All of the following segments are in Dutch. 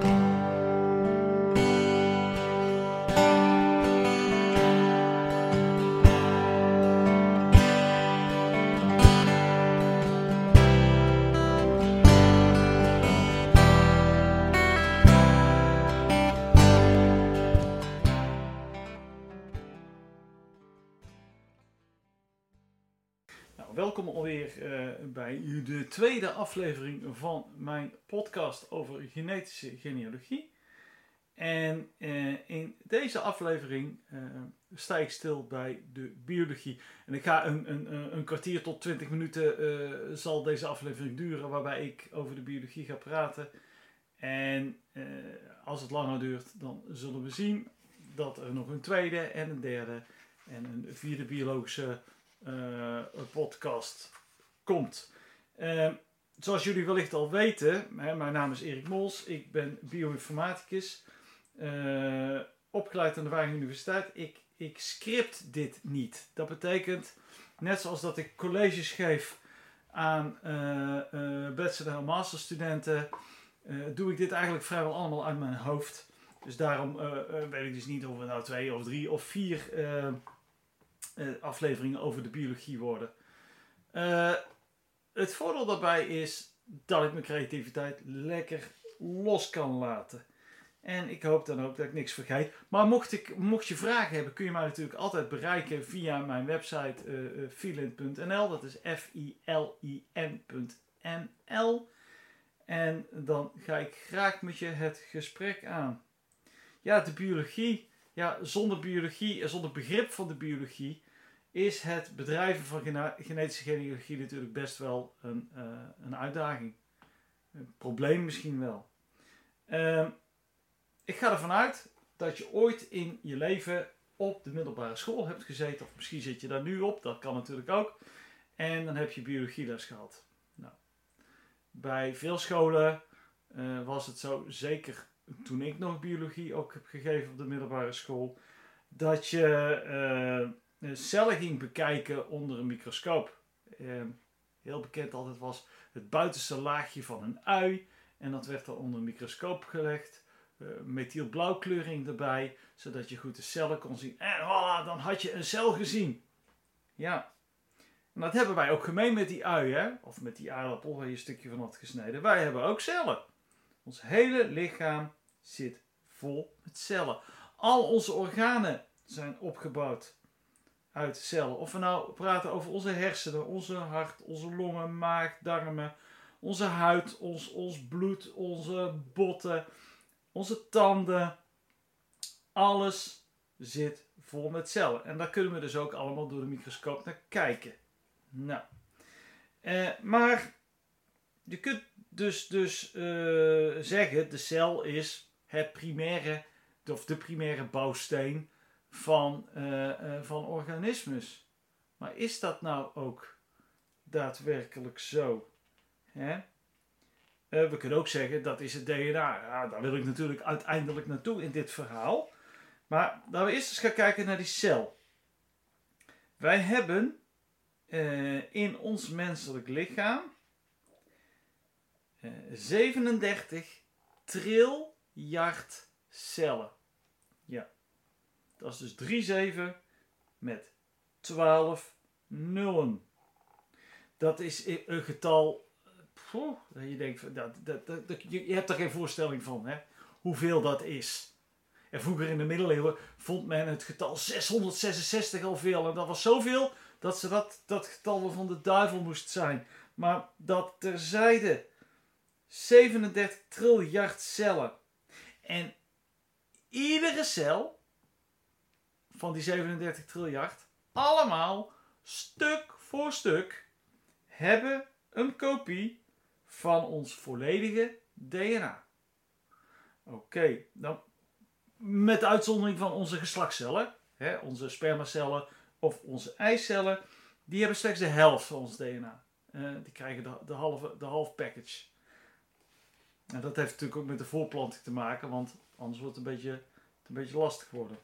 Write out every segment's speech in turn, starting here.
thank you alweer uh, bij de tweede aflevering van mijn podcast over genetische genealogie. En uh, in deze aflevering uh, sta ik stil bij de biologie. En ik ga een, een, een kwartier tot twintig minuten zal deze aflevering duren, waarbij ik over de biologie ga praten. En als het langer duurt, dan zullen we zien dat er nog een tweede en een derde en een vierde biologische uh, podcast komt. Uh, zoals jullie wellicht al weten, hè, mijn naam is Erik Mols, ik ben bioinformaticus, uh, opgeleid aan de Wageningen Universiteit. Ik, ik script dit niet. Dat betekent, net zoals dat ik colleges geef aan bachelor- en masterstudenten, doe ik dit eigenlijk vrijwel allemaal uit mijn hoofd. Dus daarom weet ik dus niet of we nou twee of drie of vier afleveringen over de biologie worden. Het voordeel daarbij is dat ik mijn creativiteit lekker los kan laten. En ik hoop dan ook dat ik niks vergeet. Maar mocht, ik, mocht je vragen hebben, kun je mij natuurlijk altijd bereiken via mijn website uh, eh, filin.nl. Dat is F-I-L-I-N.nl. En dan ga ik graag met je het gesprek aan. Ja, de biologie. Ja, zonder biologie en zonder begrip van de biologie is het bedrijven van genetische genealogie natuurlijk best wel een, uh, een uitdaging. Een probleem misschien wel. Uh, ik ga ervan uit dat je ooit in je leven op de middelbare school hebt gezeten. Of misschien zit je daar nu op, dat kan natuurlijk ook. En dan heb je biologieles gehad. Nou, bij veel scholen uh, was het zo, zeker toen ik nog biologie ook heb gegeven op de middelbare school, dat je eh, cellen ging bekijken onder een microscoop. Uh, heel bekend altijd was het buitenste laagje van een ui. En dat werd dan onder een microscoop gelegd. Uh, methylblauwkleuring erbij, zodat je goed de cellen kon zien. En voilà, dan had je een cel gezien. Ja. En dat hebben wij ook gemeen met die ui, hè? Of met die aardappel waar je een stukje van had gesneden. Wij hebben ook cellen. Ons hele lichaam zit vol met cellen. Al onze organen zijn opgebouwd uit cellen. Of we nou praten over onze hersenen, onze hart, onze longen, maag, darmen, onze huid, ons, ons bloed, onze botten, onze tanden. Alles zit vol met cellen. En daar kunnen we dus ook allemaal door de microscoop naar kijken. Nou, eh, maar je kunt dus, dus uh, zeggen, de cel is het primaire, of de primaire bouwsteen van, uh, uh, van organismes. Maar is dat nou ook daadwerkelijk zo? Hè? Uh, we kunnen ook zeggen dat is het DNA. Ja, daar wil ik natuurlijk uiteindelijk naartoe in dit verhaal. Maar laten we eerst eens gaan kijken naar die cel. Wij hebben in ons menselijk lichaam 37 triljard cellen. Ja. Dat is dus 3 7 met 12 nullen. Dat is een getal. Je denkt, dat, dat, dat, je hebt er geen voorstelling van, hè? hoeveel dat is. En vroeger in de middeleeuwen vond men het getal 666 al veel. En dat was zoveel dat ze dat, dat getal van de duivel moest zijn. Maar dat terzijde. 37 triljard cellen. En iedere cel van die 37 triljard, allemaal stuk voor stuk, hebben een kopie van ons volledige DNA. Oké, dan met uitzondering van onze geslachtscellen, hè, onze spermacellen of onze eicellen, die hebben slechts de helft van ons DNA. Uh, die krijgen de, de, halve, de half package. En dat heeft natuurlijk ook met de voorplanting te maken, want anders wordt het een beetje, een beetje lastig worden.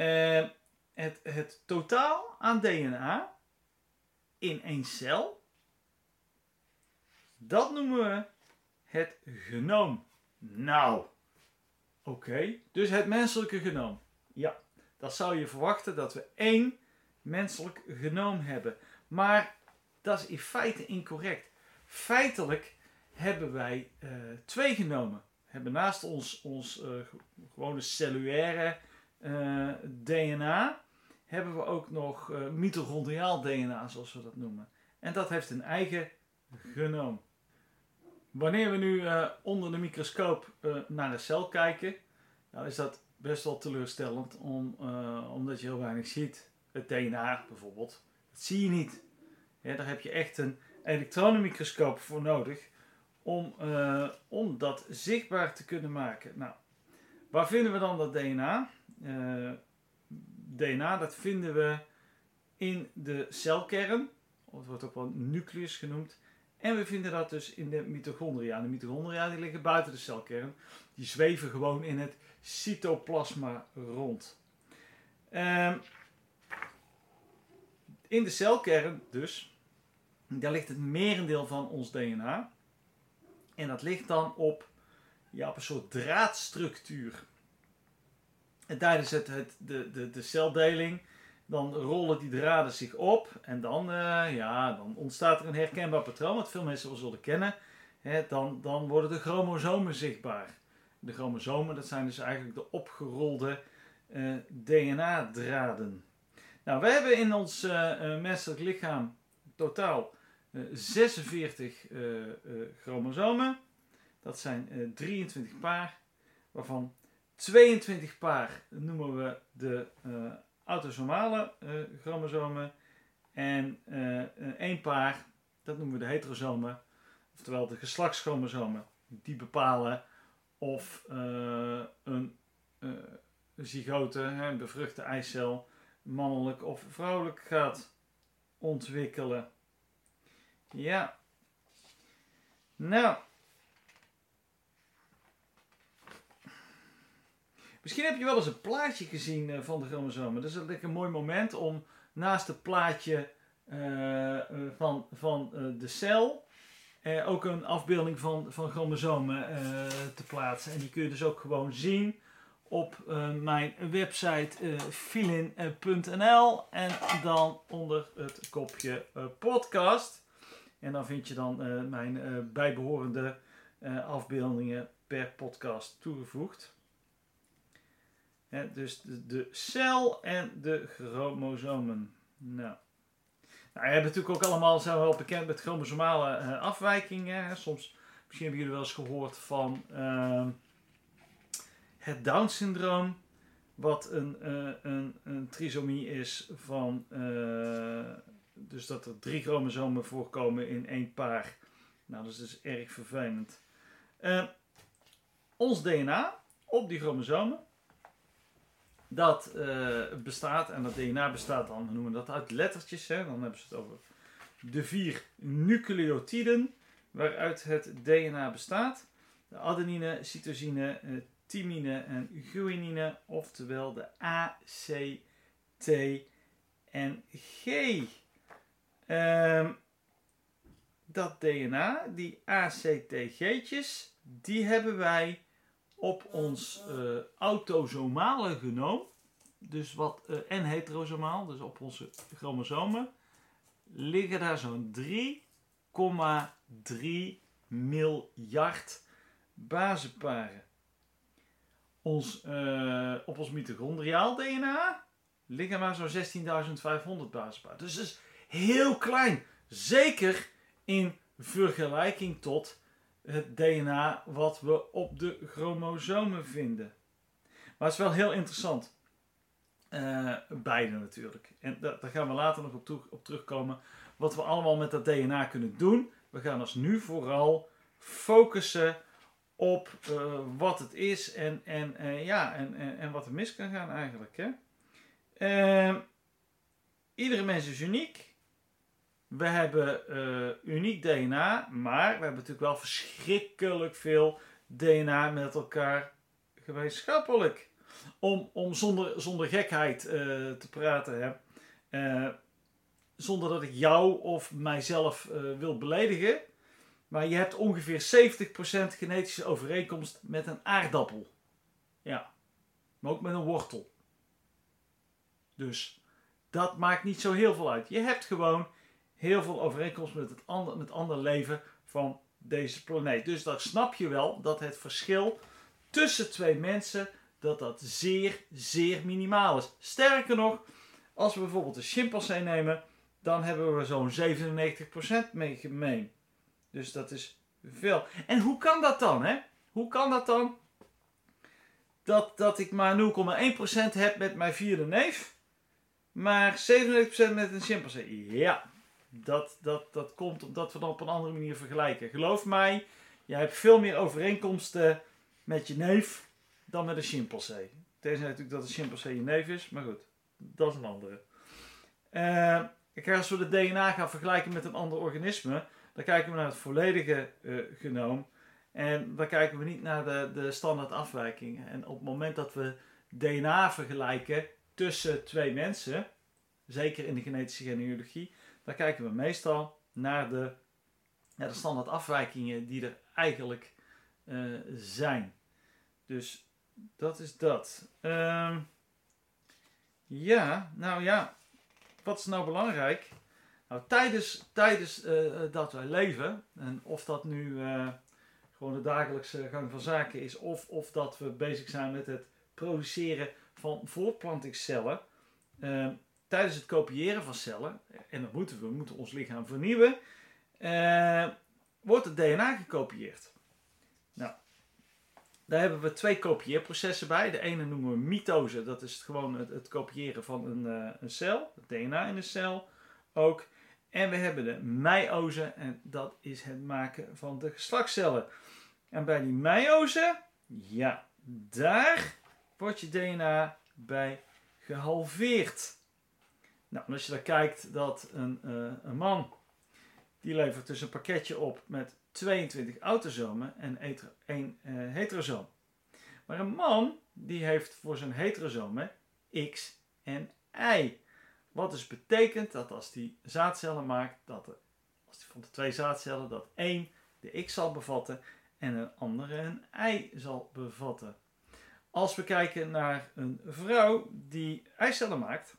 Uh, het, het totaal aan DNA in één cel, dat noemen we het genoom. Nou, oké. Dus het menselijke genoom. Ja, dat zou je verwachten dat we één menselijk genoom hebben. Maar dat is in feite incorrect. Feitelijk hebben wij uh, twee genomen. We hebben naast ons, ons uh, gewone cellulaire uh, DNA, hebben we ook nog mitochondriaal DNA, zoals we dat noemen. En dat heeft een eigen genoom. Wanneer we nu onder de microscoop naar de cel kijken, dan is dat best wel teleurstellend, om, omdat je heel weinig ziet. Het DNA bijvoorbeeld, dat zie je niet. Ja, daar heb je echt een elektronenmicroscoop voor nodig om, uh, om dat zichtbaar te kunnen maken. Nou, waar vinden we dan dat DNA? Eh, DNA, dat vinden we in de celkern, of het wordt ook wel nucleus genoemd. En we vinden dat dus in de mitochondria. De mitochondria die liggen buiten de celkern. Die zweven gewoon in het cytoplasma rond. Uh, in de celkern dus, daar ligt het merendeel van ons DNA. En dat ligt dan op, ja, een soort draadstructuur. En tijdens het, het, de, de, de celdeling, dan rollen die draden zich op. En dan, uh, ja, dan ontstaat er een herkenbaar patroon, wat veel mensen wel zullen kennen. dan, dan worden de chromosomen zichtbaar. De chromosomen, dat zijn dus eigenlijk de opgerolde eh, DNA-draden. Nou, we hebben in ons uh, menselijk lichaam totaal 46 chromosomen. Dat zijn 23 paar, waarvan 22 paar noemen we de autosomale chromosomen. En één paar, dat noemen we de heterosomen, oftewel de geslachtschromosomen. Die bepalen of een zygote, een bevruchte eicel, mannelijk of vrouwelijk gaat ontwikkelen. Ja. Nou. Misschien heb je wel eens een plaatje gezien uh, van de chromosomen. Dat is een, een mooi moment om naast het plaatje uh, van, van de cel ook een afbeelding van, van chromosomen te plaatsen. En die kun je dus ook gewoon zien op mijn website filin.nl en dan onder het kopje podcast. En dan vind je dan mijn bijbehorende afbeeldingen per podcast toegevoegd. Dus de, cel en de chromosomen. Nou. Nou, je hebt natuurlijk ook allemaal, zijn we wel bekend met chromosomale afwijkingen. Soms, misschien hebben jullie wel eens gehoord van ehm, het Down-syndroom, wat een, uh, een, een trisomie is van. Uh, dus dat er drie chromosomen voorkomen in één paar. Nou, dat is dus erg vervelend. Ons DNA op die chromosomen, dat bestaat, en dat DNA bestaat dan, we noemen dat uit lettertjes, hè, dan hebben ze het over de vier nucleotiden waaruit het DNA bestaat. De adenine, cytosine, thymine en guanine, oftewel de A, C, T en G. Um, dat DNA, die ACTG'tjes, die hebben wij op ons uh, autosomale genoom, dus wat, uh, en heterosomaal, dus op onze chromosomen, liggen daar zo'n 3,3 miljard basenparen ons, uh, op ons mitochondriaal DNA liggen maar zo'n 16.500 basisparen. Dus dat is heel klein. Zeker in vergelijking tot het DNA wat we op de chromosomen vinden. Maar het is wel heel interessant. Uh, beide natuurlijk. En daar, gaan we later nog op, op, terugkomen. Wat we allemaal met dat DNA kunnen doen. We gaan ons nu vooral focussen op uh, wat het is en, en, uh, ja, en, en, en, wat er mis kan gaan eigenlijk. Hè? Iedere mens is uniek. We hebben eh, uniek DNA, maar we hebben natuurlijk wel verschrikkelijk veel DNA met elkaar gemeenschappelijk. Om, om zonder, zonder gekheid te praten. Hè? zonder dat ik jou of mijzelf wil beledigen Maar je hebt ongeveer 70% genetische overeenkomst met een aardappel. Ja, maar ook met een wortel. Dus dat maakt niet zo heel veel uit. Je hebt gewoon heel veel overeenkomst met het ander leven van deze planeet. Dus dan snap je wel dat het verschil tussen twee mensen dat dat zeer, zeer minimaal is. Sterker nog, als we bijvoorbeeld een chimpansee nemen, dan hebben we zo'n 97% mee gemeen. Dus dat is veel. En hoe kan dat dan, hè? Hoe kan dat dan? Dat, dat ik maar 0,1% heb met mijn vierde neef, maar 97% met een chimpansee. Ja, dat, dat, dat komt omdat we dan op een andere manier vergelijken. Geloof mij, jij hebt veel meer overeenkomsten met je neef dan met een chimpansee. Tenzij natuurlijk dat een chimpansee je neef is, maar goed, dat is een andere. Uh, als we de DNA gaan vergelijken met een ander organisme, dan kijken we naar het volledige uh, genoom. En dan kijken we niet naar de, de standaard afwijkingen. En op het moment dat we DNA vergelijken tussen twee mensen, zeker in de genetische genealogie, dan kijken we meestal naar de, naar de standaard afwijkingen die er eigenlijk uh, zijn. Dus dat is dat. Uh, ja, nou ja, wat is nou belangrijk? Nou, tijdens, tijdens uh, dat wij leven, en of dat nu gewoon de dagelijkse gang van zaken is, of, of dat we bezig zijn met het produceren van voortplantingscellen, uh, tijdens het kopiëren van cellen, en dat moeten we, we moeten ons lichaam vernieuwen, wordt het DNA gekopieerd. Nou, daar hebben we twee kopieerprocessen bij. De ene noemen we mitose, dat is gewoon het, het kopiëren van een, uh, een cel, het DNA in een cel ook. En we hebben de meiose en dat is het maken van de geslachtscellen. En bij die meiose, ja, daar wordt je DNA bij gehalveerd. Nou, als je dan kijkt dat een, uh, een man, die levert dus een pakketje op met 22 autosomen en 1 uh, eh, heterosoom. Maar een man die heeft voor zijn heterosomen X en Y. Wat dus betekent dat als die zaadcellen maakt, dat er, als die van de twee zaadcellen, dat één de X zal bevatten en een andere een Y zal bevatten. Als we kijken naar een vrouw die eicellen maakt,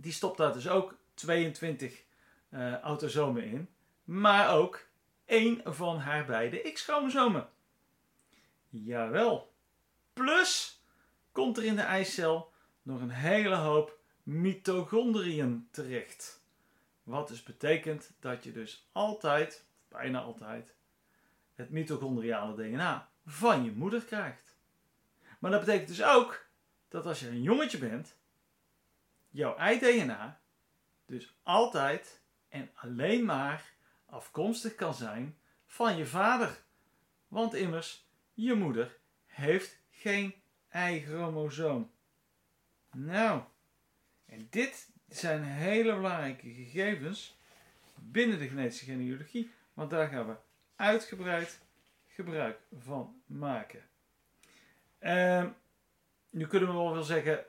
die stopt daar dus ook 22 uh, eh, autosomen in, maar ook één van haar beide X-chromosomen. Jawel. Plus komt er in de eicel nog een hele hoop mitochondriën terecht. Wat dus betekent dat je dus altijd, bijna altijd, het mitochondriale DNA van je moeder krijgt. Maar dat betekent dus ook dat als je een jongetje bent, jouw ei-DNA dus altijd en alleen maar afkomstig kan zijn van je vader. Want immers, je moeder heeft geen ei-chromosoom. Nou, en dit zijn hele belangrijke gegevens binnen de genetische genealogie, want daar gaan we uitgebreid gebruik van maken. Uh, nu kunnen we wel zeggen,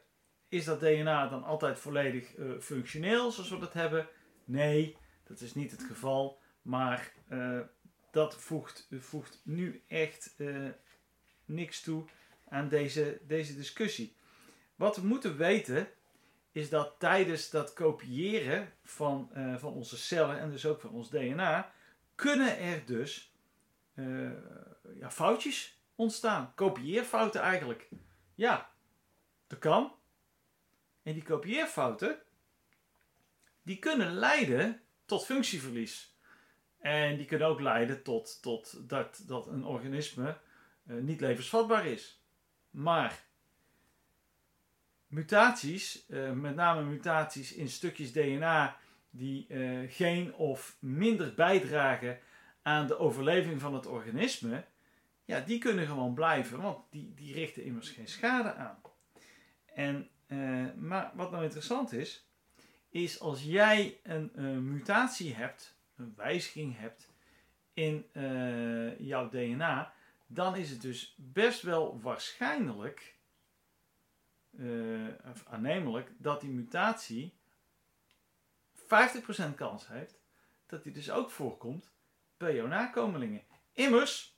is dat DNA dan altijd volledig uh, functioneel zoals we dat hebben? Nee, dat is niet het geval. Maar uh, dat voegt, voegt nu echt uh, niks toe aan deze, deze discussie. Wat we moeten weten is dat tijdens dat kopiëren van, van onze cellen en dus ook van ons DNA, kunnen er dus ja, foutjes ontstaan. Kopieerfouten eigenlijk. Ja, dat kan. En die kopieerfouten, die kunnen leiden tot functieverlies. En die kunnen ook leiden tot, tot dat, dat een organisme uh, niet levensvatbaar is. Maar mutaties, uh, met name mutaties in stukjes DNA die uh, geen of minder bijdragen aan de overleving van het organisme, ja, die kunnen gewoon blijven, want die, die richten immers geen schade aan. En, maar wat nou interessant is, is als jij een, een mutatie hebt een wijziging hebt in uh, jouw DNA, dan is het dus best wel waarschijnlijk, of aannemelijk, dat die mutatie 50% kans heeft dat die dus ook voorkomt per jouw nakomelingen. Immers,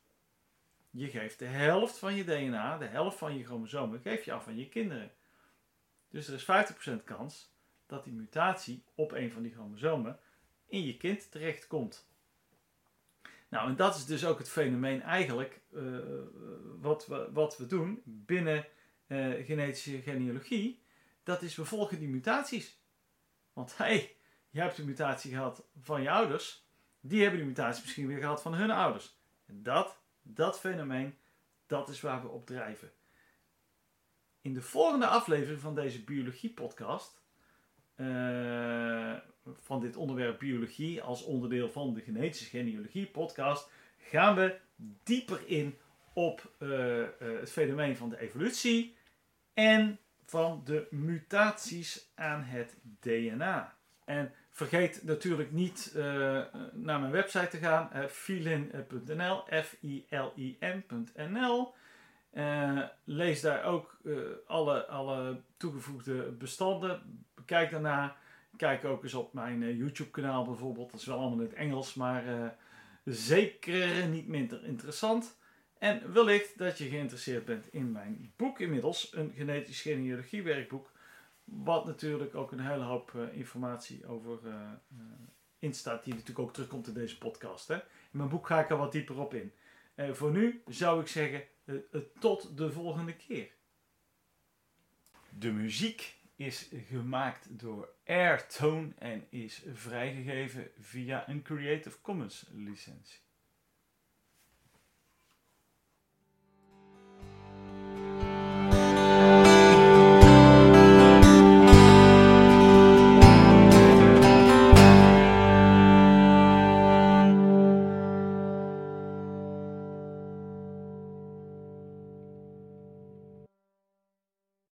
je geeft de helft van je DNA, de helft van je chromosomen, geef je af aan je kinderen. Dus er is 50% kans dat die mutatie op een van die chromosomen in je kind terechtkomt. Nou, en dat is dus ook het fenomeen eigenlijk uh, wat, we, wat we doen binnen uh, genetische genealogie. Dat is, we volgen die mutaties. Want hey, je hebt een mutatie gehad van je ouders. Die hebben die mutatie misschien weer gehad van hun ouders. En dat, dat fenomeen, dat is waar we op drijven. In de volgende aflevering van deze biologie-podcast, uh, van dit onderwerp biologie als onderdeel van de genetische genealogie-podcast, gaan we dieper in op uh, uh, het fenomeen van de evolutie en van de mutaties aan het DNA. En vergeet natuurlijk niet naar mijn website te gaan, filin.nl, f-i-l-i-n.nl. Uh, lees daar ook alle, alle toegevoegde bestanden. Kijk daarna. Kijk ook eens op mijn YouTube-kanaal bijvoorbeeld. Dat is wel allemaal in het Engels, maar zeker niet minder interessant. En wellicht dat je geïnteresseerd bent in mijn boek inmiddels, een genetisch genealogie werkboek, wat natuurlijk ook een hele hoop informatie over uh, instaat, die natuurlijk ook terugkomt in deze podcast. Hè. In mijn boek ga ik er wat dieper op in. voor nu zou ik zeggen, tot de volgende keer. De muziek is gemaakt door Airtone en is vrijgegeven via een Creative Commons licentie.